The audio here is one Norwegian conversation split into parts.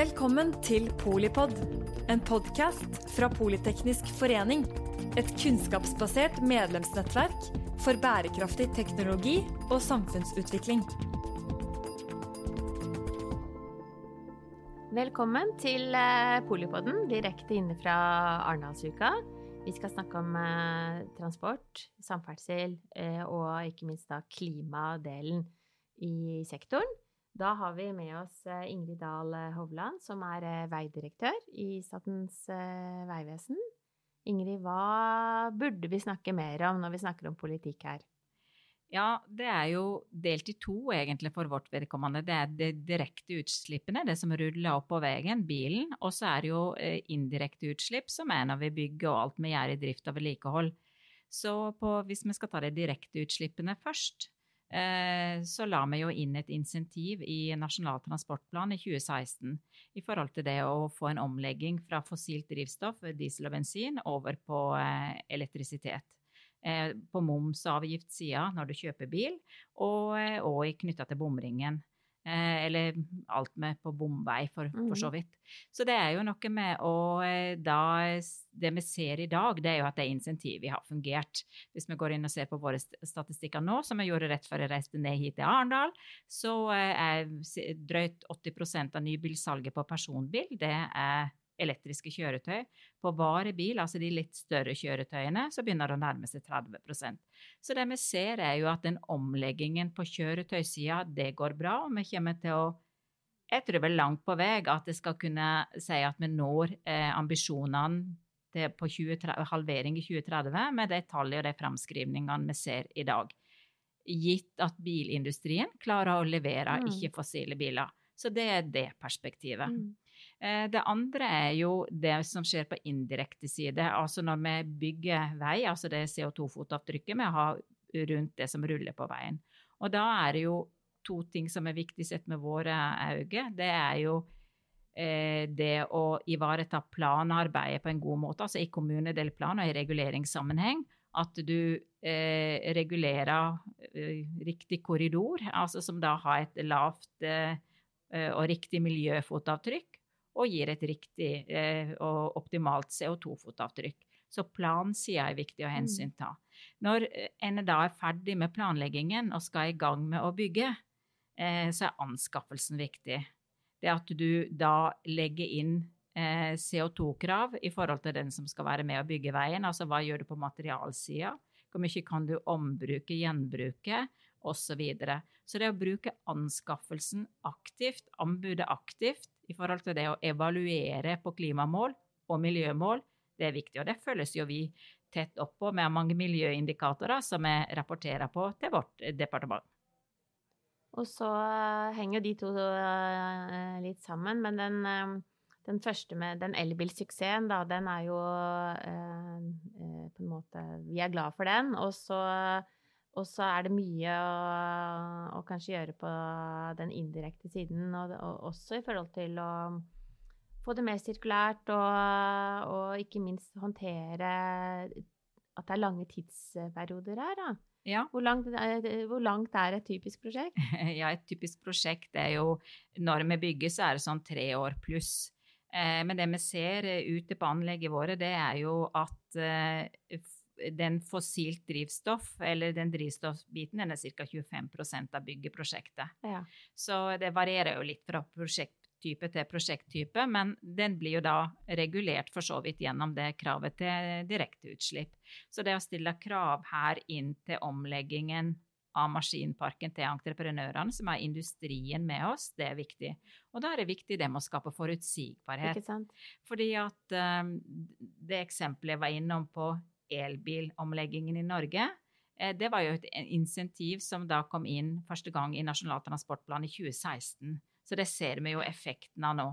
Velkommen til Polipod, en podkast fra Politeknisk forening. Et kunnskapsbasert medlemsnettverk for bærekraftig teknologi og samfunnsutvikling. Velkommen til eh, Polipodden, direkte inne fra Arendalsuka. Vi skal snakke om eh, transport, samferdsel eh, og ikke minst da klimadelen i sektoren. Da har vi med oss eh, Ingrid Dahl eh, Hovland, som er eh, veidirektør i Statens vegvesen. Ingrid, hva burde vi snakke mer om når vi snakker om politikk her? Ja, det er jo delt i to egentlig for vårt vedkommende. Det er de direkte utslippene, det som ruller opp på veien, bilen. Og så er det jo indirekte utslipp, som er når vi bygger og alt vi gjør i drift og vedlikehold. Så på, hvis vi skal ta de direkte utslippene først, så la vi jo inn et insentiv i Nasjonal transportplan i 2016 i forhold til det å få en omlegging fra fossilt drivstoff, diesel og bensin, over på eh, elektrisitet. Eh, på momsavgiftssida når du kjøper bil, og, og knytta til bomringen. Eh, eller alt med på bomvei, for, for, så mm. vidt. Så det er jo noe med å eh, da Det vi ser i dag, det er jo at det insentivet har fungert. Hvis vi går inn og ser på våre statistikker nå, som vi gjorde rett før jeg reiste ned hit til Arendal, så eh, er drøyt 80% av nybilsalget på personbil det er elektriske kjøretøy. På varebil, altså de litt større kjøretøyene, så begynner det å nærme seg 30 Så det vi ser, er jo at den omleggingen på kjøretøysida, det går bra. Og vi kommer til å jeg tror vel langt på vei at det skal kunne si at vi når eh, ambisjonene til, på 20, halvering i 2030 med de tallene og de framskrivningene vi ser i dag. Gitt at bilindustrien klarer å levere mm. ikke-fossile biler. Så det er det perspektivet. Mm. Eh, det andre er jo det som skjer på indirekte side. Altså når vi bygger vei, altså det CO2-fotavtrykket vi har rundt det som ruller på veien. Og da er det jo to ting som er viktig sett med våre øyne. Det er jo eh, det å ivareta planarbeidet på en god måte, altså i kommunedelplan og i reguleringssammenheng. At du eh, regulerer eh, riktig korridor, altså som da har et lavt eh, og riktig miljøfotavtrykk og gir et riktig eh, og optimalt CO2-fotavtrykk. Så plansida er viktig å mm. hensynta. Når en da er ferdig med planleggingen og skal i gang med å bygge, eh, så er anskaffelsen viktig. Det at du da legger inn eh, CO2-krav i forhold til den som skal være med å bygge veien. Altså hva gjør du på materialsida? Hvor mye kan du ombruke, gjenbruke, osv. Så, videre. så det å bruke anskaffelsen aktivt, anbudet aktivt, i forhold til det å evaluere på klimamål og miljømål, det er viktig. Og det følges jo vi tett opp på med mange miljøindikatorer som vi rapporterer på til vårt departement. Og så henger henger de to eh, litt sammen, men den, eh, den første med den elbilsuksessen, da, den er jo på en måte Vi er glad for den. Og så og så er det mye å, å, kanskje gjøre på den indirekte siden, og, og, også i forhold til å få det mer sirkulært, og, og ikke minst håndtere at det er lange tidsperioder her, da. Ja. Hvor, langt, hvor, langt, er et typisk prosjekt? Ja, et typisk prosjekt er jo Når vi bygger, så er det sånn tre år pluss. Eh, men det vi ser ute på anlegget våre, det er jo at eh, den fossilt drivstoff, eller den drivstoffbiten, den er ca. 25% av byggeprosjektet. Ja. Så det varierer jo litt fra prosjekttype til prosjekttype, men den blir jo da regulert for så vidt gjennom det kravet til direkteutslipp. Så det å stille krav her inn til omleggingen av maskinparken til entreprenørene, som er industrien med oss, det er viktig. Og da er det viktig det med å skape forutsigbarhet. Fordi at um, det eksempelet jeg var innom på elbilomleggingen i Norge. Eh, det var jo et insentiv som da kom inn første gang i Nasjonal transportplan i 2016. Så det ser vi jo effekten av nå.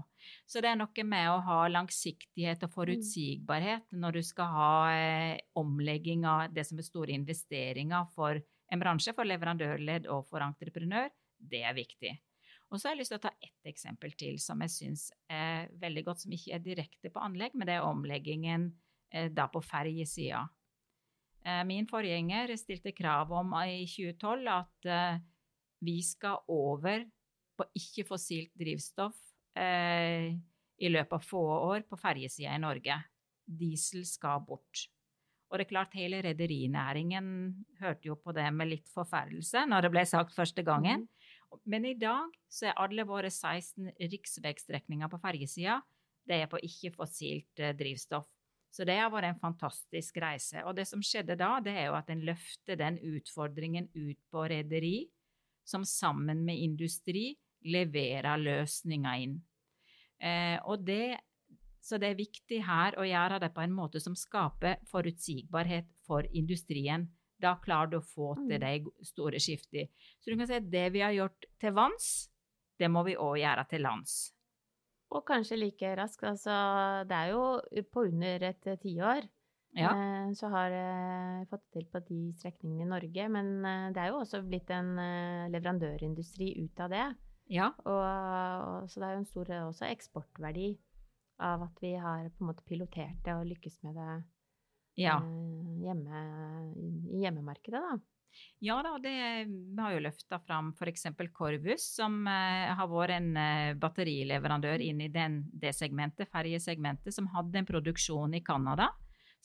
Så det er noe med å ha langsiktighet og forutsigbarhet når du skal ha eh, omlegging av det som er store investeringer for en bransje, for leverandørledd og for entreprenør. Det er viktig. Og så har jeg lyst til å ta ett eksempel til som jeg syns er veldig godt, som ikke er direkte på anlegg, men det er omleggingen da på ferjesida. Eh, min forgjenger stilte krav om i 2012 at eh, vi skal over på ikke-fossilt drivstoff eh, i løpet av få år på ferjesida i Norge. Diesel skal bort. Og det er klart, hele rederinæringen hørte jo på det med litt forferdelse når det ble sagt første gangen. Mm. Men i dag så er alle våre 16 riksveistrekninger på ferjesida det er på ikke-fossilt eh, drivstoff. Så det har vært en fantastisk reise. Og det som skjedde da, det er jo at en løfter den utfordringen ut på rederi, som sammen med industri leverer løsninger inn. Eh, og det så det er viktig her å gjøre det på en måte som skaper forutsigbarhet for industrien. Da klarer du å få til mm. de store skiftene. Så du kan si at det vi har gjort til vanns, det må vi òg gjøre til lands. Og kanskje like raskt. Altså, det er jo på under et tiår. Ja. Eh, så har jeg fått det til på de strekningene i Norge. Men eh, det er jo også blitt en eh, leverandørindustri ut av det. Ja. Og, og, så det er jo en stor også eksportverdi av at vi har på en måte pilotert det og lykkes med det ja. eh, hjemme, i hjemmemarkedet, da. Ja da, det, vi har jo løfta fram f.eks. Corvus, som eh, har vært en eh, batterileverandør inn i den, det segmentet, ferjesegmentet, som hadde en produksjon i Canada.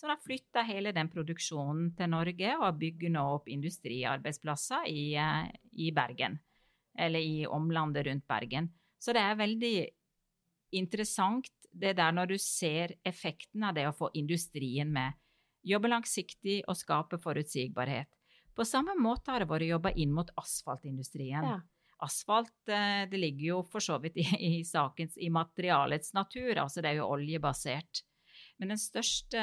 De har flytta hele den produksjonen til Norge og bygger nå opp industriarbeidsplasser i, eh, i Bergen. Eller i omlandet rundt Bergen. Så det er veldig interessant det der når du ser effekten av det å få industrien med. Jobbe langsiktig og skape forutsigbarhet. På samme måte har det vært jobba inn mot asfaltindustrien. Ja. Asfalt eh, det ligger jo for så vidt i, i, sakens, i materialets natur, altså det er jo oljebasert. Men den største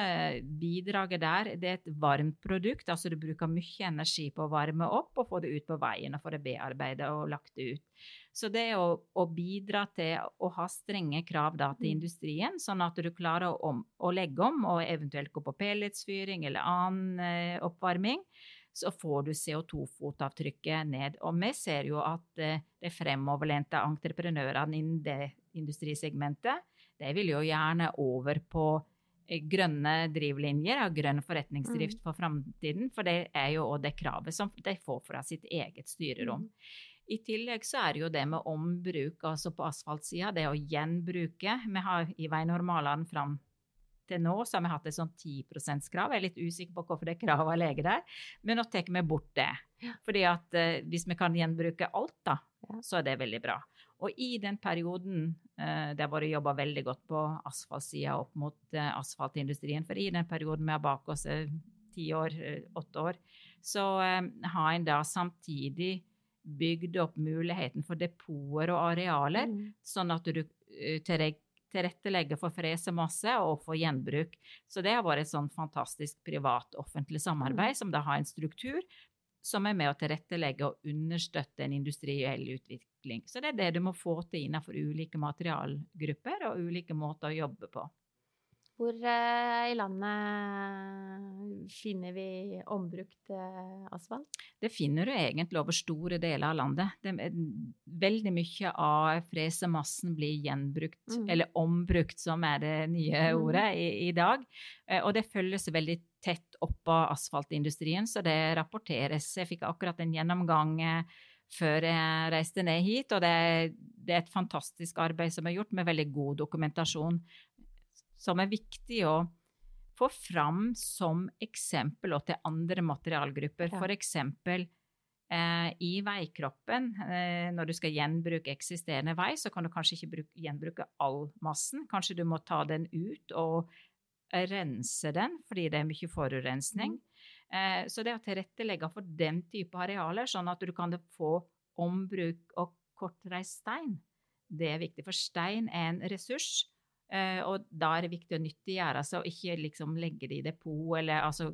bidraget der, det er et varmt produkt. Altså du bruker mye energi på å varme opp og få det ut på veien og få det bearbeidet og lagt det ut. Så det å, å bidra til å ha strenge krav da, til mm. industrien, sånn at du klarer å, å, legge om og eventuelt gå på pelletsfyring eller annen eh, oppvarming, så får du CO2-fotavtrykket ned. Og vi ser jo at eh, de fremoverlente entreprenørene innen det industrisegmentet, de vil jo gjerne over på Eh, grønne drivlinjer og grønn forretningsdrift mm. for framtiden. For det er jo òg det kravet som de får fra sitt eget styrerom. Mm. I tillegg så er det jo det med ombruk, altså på asfaltsida, det å gjenbruke. Vi har i veinormalene fram til nå så har vi hatt et sånn 10 %-krav. Jeg er litt usikker på hvorfor det er krav av leger der, men nå tar vi bort det. Fordi at eh, hvis vi kan gjenbruke alt, da, så er det veldig bra. Og i den perioden eh, det har vært jobba veldig godt på asfaltsida opp mot eh, asfaltindustrien, for i den perioden vi har bak oss eh, ti år, eh, åtte år, så eh, har en da samtidig bygd opp muligheten for depoter og arealer, mm. sånn at du eh, tilrettelegger for fresemasse og for gjenbruk. Så det har vært et sånn fantastisk privat-offentlig samarbeid mm. som da har en struktur som er med å tilrettelegge og understøtte en industriell utvikling. Så det er det du må få til innenfor ulike materialgrupper og ulike måter å jobbe på. Hvor uh, i landet finner vi ombrukt uh, asfalt? Det finner du egentlig over store deler av landet. Det, veldig mye av fresemassen blir gjenbrukt, mm. eller ombrukt, som er det nye mm. ordet i, i dag. Uh, og det følges veldig tett opp av asfaltindustrien, så det rapporteres. Jeg fikk akkurat en gjennomgang før jeg reiste ned hit, og det, det er et fantastisk arbeid som er gjort, med veldig god dokumentasjon som er viktig å få fram som eksempel og til andre materialgrupper. Ja. Eksempel eh, i veikroppen, eh, når du skal gjenbruke eksisterende vei, så kan du kanskje ikke bruke, gjenbruke all massen. Kanskje du må ta den ut og rense den, fordi det er mye forurensning. Mm. Eh, så det å tilrettelegge for den type arealer, sånn at du kan få ombruk og kortreist stein, det er viktig. For stein er en ressurs Uh, og da er det viktig å nyttiggjøre seg, og ikke liksom legge det i depot eller altså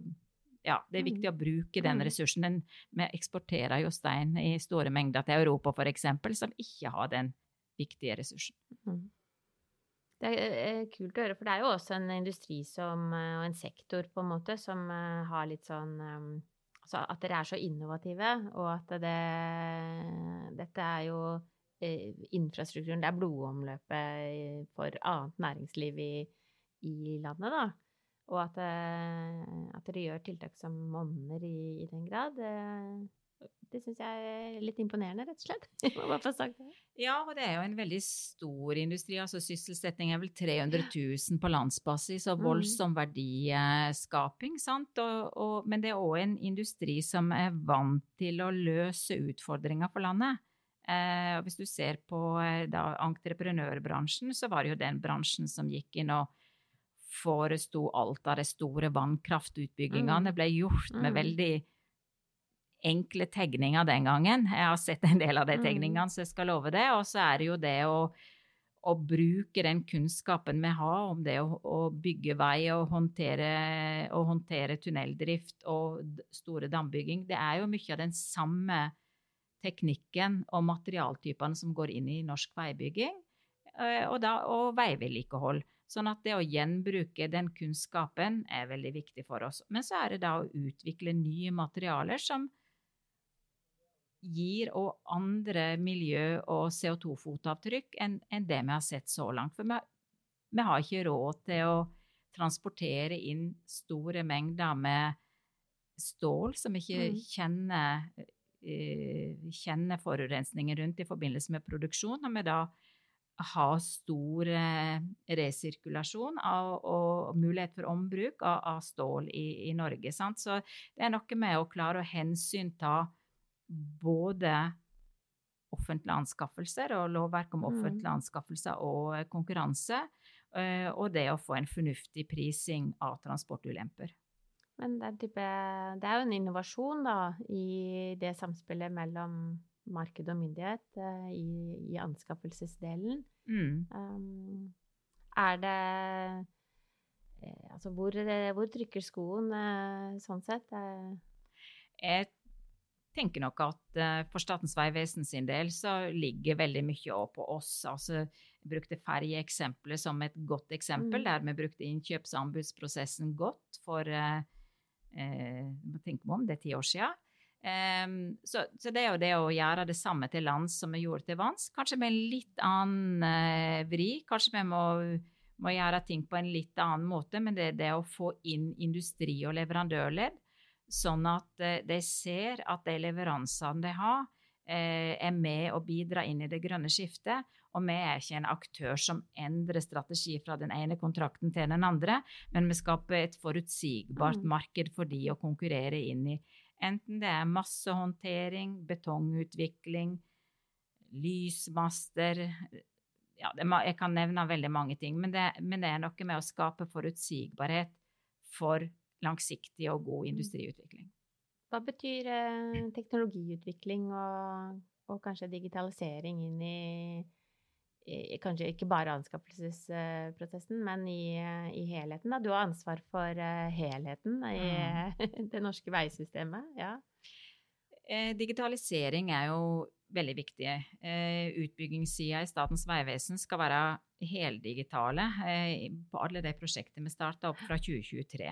ja, det er viktig mm. å bruke den mm. ressursen. Den, vi eksporterer jo stein i store mengder til Europa f.eks., som ikke har den viktige ressursen. Mm. Det er kult å høre, for det er jo også en industri som, eh, og en sektor på en måte som eh, har litt sånn Altså at dere er så innovative, og at det Dette er jo Eh, infrastrukturen, det er blodomløpet for annet næringsliv i, i landet, da. Og at, eh, at, dere gjør tiltak som monner i, i den grad, det, Det syns jeg er litt imponerende, rett og slett. Jeg må bare få sagt det. Ja, og det er jo en veldig stor industri. altså Sysselsetting er vel 300 000 på landsbasis, og Mm. voldsom verdiskaping. sant? Og, og, men det er òg en industri som er vant til å løse utfordringer for landet. Eh, og hvis du ser på eh, da, entreprenørbransjen, så var det jo den bransjen som gikk inn og foresto alt av de store vannkraftutbyggingene. Mm. Det ble gjort med Mm. veldig enkle tegninger den gangen. Jeg har sett en del av de Mm. tegningene, så jeg skal love det. Og så er det jo det å, å bruke den kunnskapen vi har om det å, å bygge vei og håndtere, og håndtere tunneldrift og store dambygging. Det er jo mye av den samme teknikken og materialtypene som går inn i norsk veibygging, eh, og, da, og veivedlikehold. Sånn at det å gjenbruke den kunnskapen er veldig viktig for oss. Men så er det da å utvikle nye materialer som gir og andre miljø- og CO2-fotavtrykk enn det vi har sett så langt. For vi, vi har ikke råd til å transportere inn store mengder med stål som vi ikke Mm. kjenner, kjenner forurensningen rundt i forbindelse med produksjon. og vi da har stor eh, resirkulasjon av, og mulighet for ombruk av, av stål i, i Norge. Sant? Så det er noe med å klare å hensynta både offentlige anskaffelser og lovverk om Mm. offentlige anskaffelser og eh, konkurranse, eh, og det å få en fornuftig prising av transportulemper. Men det er, type, det er jo en innovasjon da, i det samspillet mellom marked og myndighet eh, i, i anskaffelsesdelen. Mm. Um, er det eh, Altså, hvor, hvor trykker skoen sånn sett? Jeg tenker nok at for Statens vegvesen sin del så ligger veldig mye også på oss. Altså, jeg brukte ferjeeksempelet som et godt eksempel, Mm. der vi brukte innkjøpsanbudsprosessen godt for eh, må tenke meg om, det er ti år siden. Um, så, så det er jo det å gjøre det samme til lands som vi gjorde til vanns, kanskje med en litt annen eh, vri. Kanskje vi må, må gjøre ting på en litt annen måte, men det er det å få inn industri og leverandørledd, sånn at eh, de ser at de leveransene de har, er med å bidra inn i det grønne skiftet. Og vi er ikke en aktør som endrer strategi fra den ene kontrakten til den andre, men vi skaper et forutsigbart Mm. marked for de å konkurrere inn i. Enten det er massehåndtering, betongutvikling, lysmaster ja, det, Jeg kan nevne veldig mange ting, men det, men det er noe med å skape forutsigbarhet for langsiktig og god industriutvikling. Hva betyr eh, teknologiutvikling og, og kanskje digitalisering inn i, i Kanskje ikke bare anskaffelsesprosessen, men i, i helheten? Da? Du har ansvar for eh, helheten i Mm. det norske veisystemet. Ja. Eh, digitalisering er jo veldig viktig. Eh, Utbyggingssida i Statens vegvesen skal være heldigitale eh, på alle de prosjektene vi starta opp fra 2023.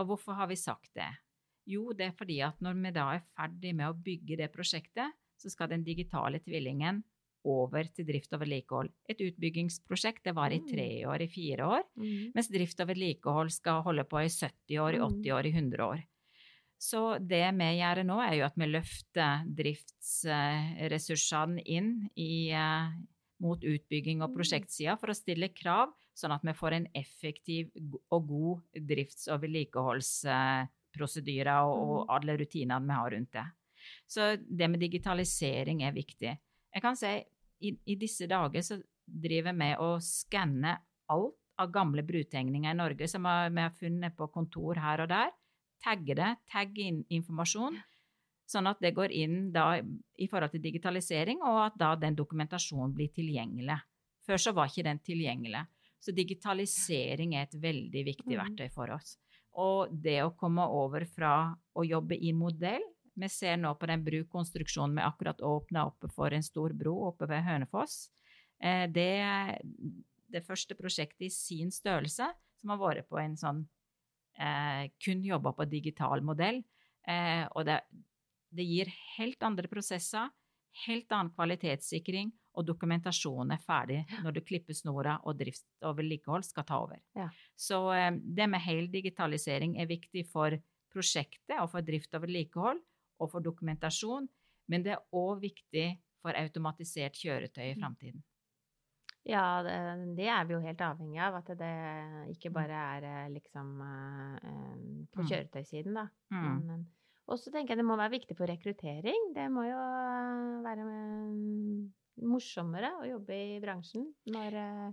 Og hvorfor har vi sagt det? Jo, det er fordi at når vi da er ferdig med å bygge det prosjektet, så skal den digitale tvillingen over til drift og vedlikehold. Et utbyggingsprosjekt det var i tre år, i fire år, Mm. mens drift og vedlikehold skal holde på i 70 år, i 80 år, i 100 år. Så det vi gjør nå, er jo at vi løfter driftsressursene inn i, eh, mot utbygging og Mm. prosjektsida for å stille krav, sånn at vi får en effektiv og god drifts- og vedlikeholdsprosedyrer og, og Mm. alle rutinene vi har rundt det. Så det med digitalisering er viktig. Jeg kan si i, i disse dager så driver vi og skanner alt av gamle brutegninger i Norge som vi har funnet på kontor her og der. Tagge det, tagge inn informasjon, sånn at det går inn da i forhold til digitalisering, og at da den dokumentasjonen blir tilgjengelig. Før så var ikke den tilgjengelig. Så digitalisering er et veldig viktig Mhm. verktøy for oss. Og det å komme over fra å jobbe i modell Vi ser nå på den brukonstruksjonen vi akkurat åpna oppe for en stor bro oppe ved Hønefoss. Eh, Det er det første prosjektet i sin størrelse som har vært på en sånn eh, kun jobba på digital modell. Eh, og det, det gir helt andre prosesser, helt annen kvalitetssikring, og dokumentasjonen er ferdig når du klipper snora og drift og vedlikehold skal ta over. Ja. Så eh, det med heldigitalisering er viktig for prosjektet og for drift og vedlikehold, og for dokumentasjon, men det er òg viktig for automatisert kjøretøy i Mm. framtiden. Ja, det, er vi jo helt avhengig av. At det ikke Mm. bare er eh, liksom eh, på Mm. kjøretøysiden, da. Mm. Og så tenker jeg det må være viktig for rekruttering. Det må jo være morsommere å jobbe i bransjen når, eh,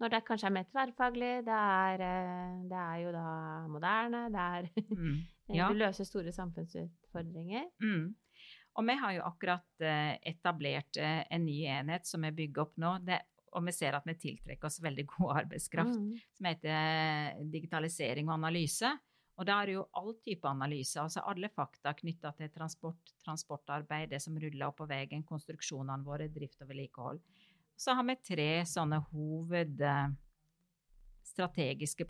når det kanskje er mer tverrfaglig. Det er, eh, det er jo da moderne. Det er Mm. Ja. Du løser store samfunnsutfordringer. Mm. Og vi har jo akkurat eh, etablert eh, en ny enhet som vi bygger opp nå. Det, og vi ser at vi tiltrekker oss veldig god arbeidskraft, Mm. som heter eh, digitalisering og analyse. Og da er det jo all type analyse, altså alle fakta knytta til transport, transportarbeid, det som ruller opp på veien, konstruksjonene våre, drift og vedlikehold. Så har vi tre sånne hoved eh,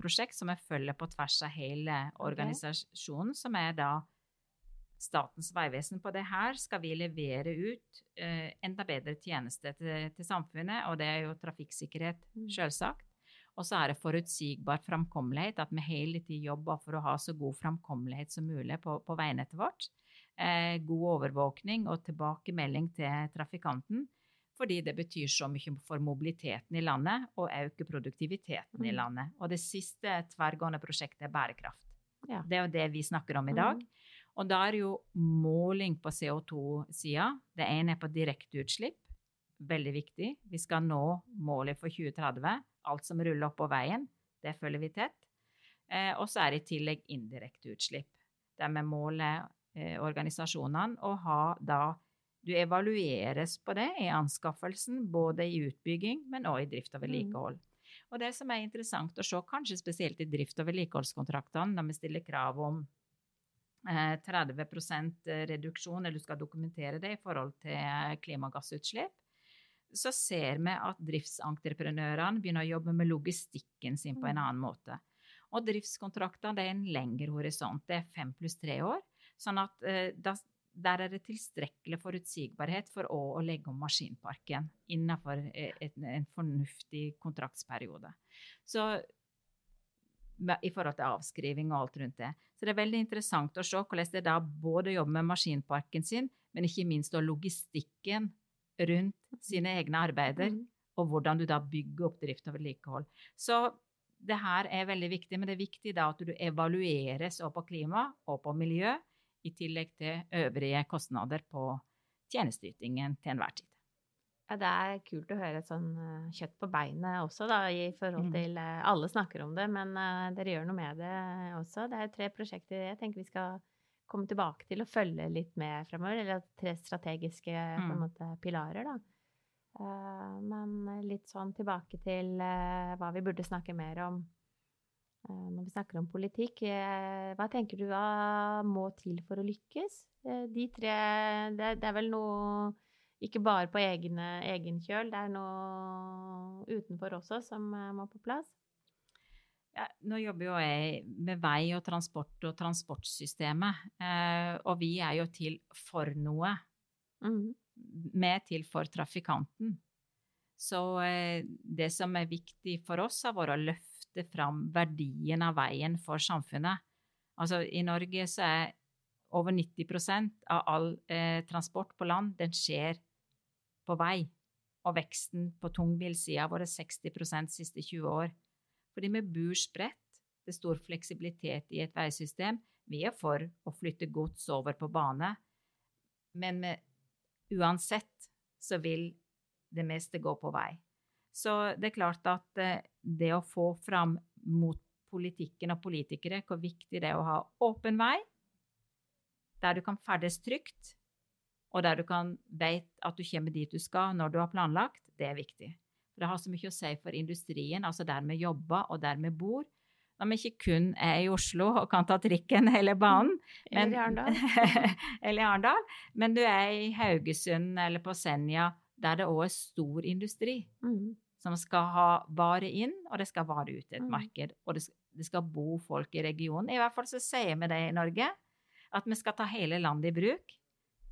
prosjekt som vi følger på tvers av hele organisasjonen, som er da Statens vegvesen. På det her skal vi levere ut eh, enda bedre tjenester til, til samfunnet, og det er jo trafikksikkerhet, Mm. selvsagt. Og så er det forutsigbar framkommelighet, at vi hele tiden jobber for å ha så god framkommelighet som mulig på, på veinettet vårt. Eh, god overvåkning og tilbakemelding til trafikanten, fordi det betyr så mye for mobiliteten i landet og øke produktiviteten i Mm. landet. Og det siste tverrgående prosjektet er bærekraft. Ja. Det er jo det vi snakker om i dag. Mm. Og da er det jo måling på CO2-sida. Det ene er på direkteutslipp. Veldig viktig. Vi skal nå målet for 2030. Alt som ruller opp på veien, det følger vi tett. Eh, og så er det i tillegg indirekte utslipp. Der vi måler eh, organisasjonene og har da Du evalueres på det i anskaffelsen, både i utbygging, men også i drift og vedlikehold. Og det som er interessant å se, kanskje spesielt i drift- og vedlikeholdskontraktene, når vi stiller krav om eh, 30 reduksjon, eller du skal dokumentere det i forhold til eh, klimagassutslipp, så ser vi at driftsentreprenørene begynner å jobbe med logistikken sin på en Mm. annen måte. Og driftskontraktene det er en lengre horisont, det er fem pluss tre år. Sånn at eh, der er det tilstrekkelig forutsigbarhet for å, å legge om maskinparken innenfor eh, et, en fornuftig kontraktsperiode. Så i forhold til avskriving og alt rundt det. Så det er veldig interessant å se hvordan det da både jobber med maskinparken sin, men ikke minst logistikken rundt sine egne arbeider, Mm. og hvordan du da bygger opp drift og vedlikehold. Så det her er veldig viktig, men det er viktig da at du evalueres også på klima og på miljø, i tillegg til øvrige kostnader på tjenesteytingen til enhver tid. Ja, det er kult å høre et sånn eh, kjøtt på beinet også, da, i forhold Mm. til eh, Alle snakker om det, men eh, dere gjør noe med det også. Det er tre prosjekter jeg tenker vi skal komme tilbake til og følge litt med fremover. Eller tre strategiske på en Mm. måte, pilarer, da. Eh, men litt sånn tilbake til eh, hva vi burde snakke mer om eh, når vi snakker om politikk. Hva tenker du hva må til for å lykkes? De tre det, det er vel noe ikke bare på egne, egen kjøl, det er noe utenfor også som må på plass. Ja, nå jobber jo jeg med vei og transport og transportsystemet, eh, og vi er jo til for noe. Mm. Er til for trafikanten. Så eh, det som er viktig for oss, har vært å løfte fram verdien av veien for samfunnet. Altså, i Norge så er over 90 av all eh, transport på land, den skjer på vei. Og veksten på tungbilsida har vært 60 de siste 20 år. Fordi vi bor spredt, det er stor fleksibilitet i et veisystem. Vi er for å flytte gods over på bane, men vi, uansett så vil det meste gå på vei. Så det er klart at eh, det å få fram mot politikken og politikere hvor viktig det er å ha åpen vei, der du kan ferdes trygt, og der du kan veit at du kommer dit du skal når du har planlagt, det er viktig. For det har så mye å si for industrien, altså der vi jobber og der vi bor. Når vi ikke kun er i Oslo og kan ta trikken eller banen, Eller i Arendal. eller i Arendal, men du er i Haugesund eller på Senja, der det òg er stor industri Mm. som skal ha vare inn, og det skal vare ut et Mm. marked. Og det, det skal bo folk i regionen. I hvert fall så sier vi det i Norge, at vi skal ta hele landet i bruk.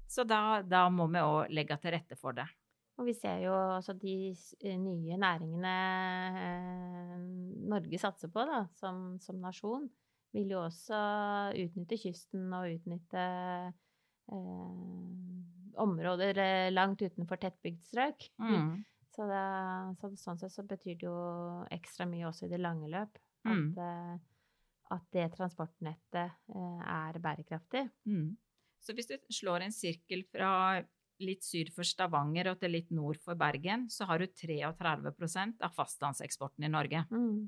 Så da, da må vi òg legge til rette for det. Og vi ser jo også de eh, nye næringene eh, Norge satser på da, som, som nasjon, vil jo også utnytte kysten og utnytte eh, områder eh, langt utenfor tettbygd strøk. Mm. Så, det, så sånn sett så betyr det jo ekstra mye også i det lange løp at, Mm. at det transportnettet er bærekraftig. Mm. Så hvis du slår en sirkel fra litt syd for Stavanger og til litt nord for Bergen, så har du 33% av fastlandseksporten i Norge. Mm.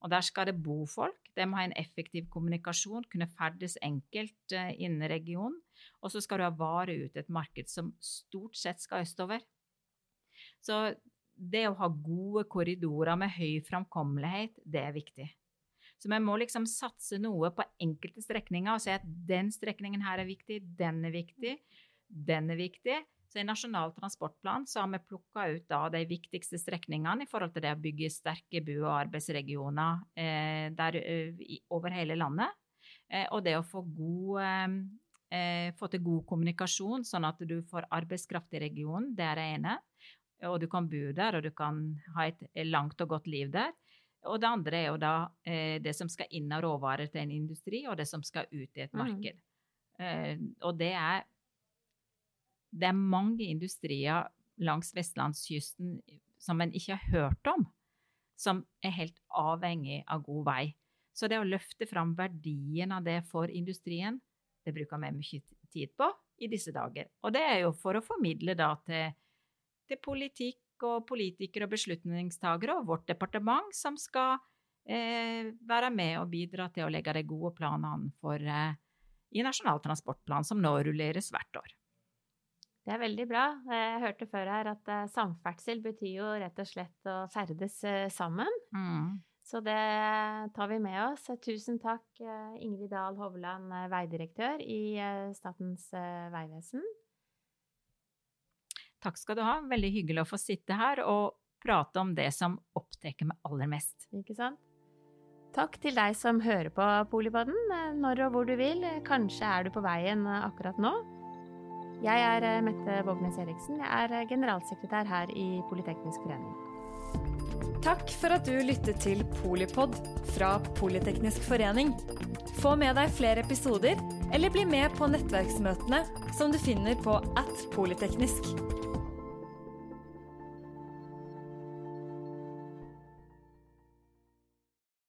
Og der skal det bo folk. De må ha en effektiv kommunikasjon, kunne ferdes enkelt eh, innen regionen. Og så skal du ha varer ut et marked som stort sett skal østover. Så det å ha gode korridorer med høy framkommelighet, det er viktig. Så vi må liksom satse noe på enkelte strekninger og si at den strekningen her er viktig, den er viktig, den er viktig. Så i Nasjonal transportplan så har vi plukka ut da de viktigste strekningene i forhold til det å bygge sterke bo- og arbeidsregioner eh, der, eh, over hele landet. Eh, og det å få, god, eh, eh, få til god kommunikasjon, sånn at du får arbeidskraft i regionen, det er det ene. Og du kan bo der, og du kan ha et langt og godt liv der. Og det andre er jo da eh, det som skal inn av råvarer til en industri, og det som skal ut i et Mm. marked. Eh, og det er Det er mange industrier langs vestlandskysten som en ikke har hørt om, som er helt avhengig av god vei. Så det å løfte fram verdien av det for industrien, det bruker vi mye tid på i disse dager. Og det er jo for å formidle da til, til politikk og politikere og beslutningstagere og vårt departement, som skal eh, være med og bidra til å legge de gode planene for, eh, i Nasjonal transportplan, som nå rulleres hvert år. Det er veldig bra. Jeg hørte før her at eh, samferdsel betyr jo rett og slett å ferdes eh, sammen. Mm. Så det tar vi med oss. Tusen takk, eh, Ingrid Dahl Hovland, eh, veidirektør i eh, Statens eh, vegvesen. Takk skal du ha. Veldig hyggelig å få sitte her og prate om det som opptar meg aller mest. Ikke sant? Takk til deg som hører på Polipodden, eh, når og hvor du vil. Kanskje er du på veien eh, akkurat nå. Jeg er eh, Mette Vågnes Eriksen. Jeg er eh, generalsekretær her i Politeknisk forening. Takk for at du lyttet til Polipod fra Politeknisk forening. Få med deg flere episoder, eller bli med på nettverksmøtene som du finner på at polyteknisk.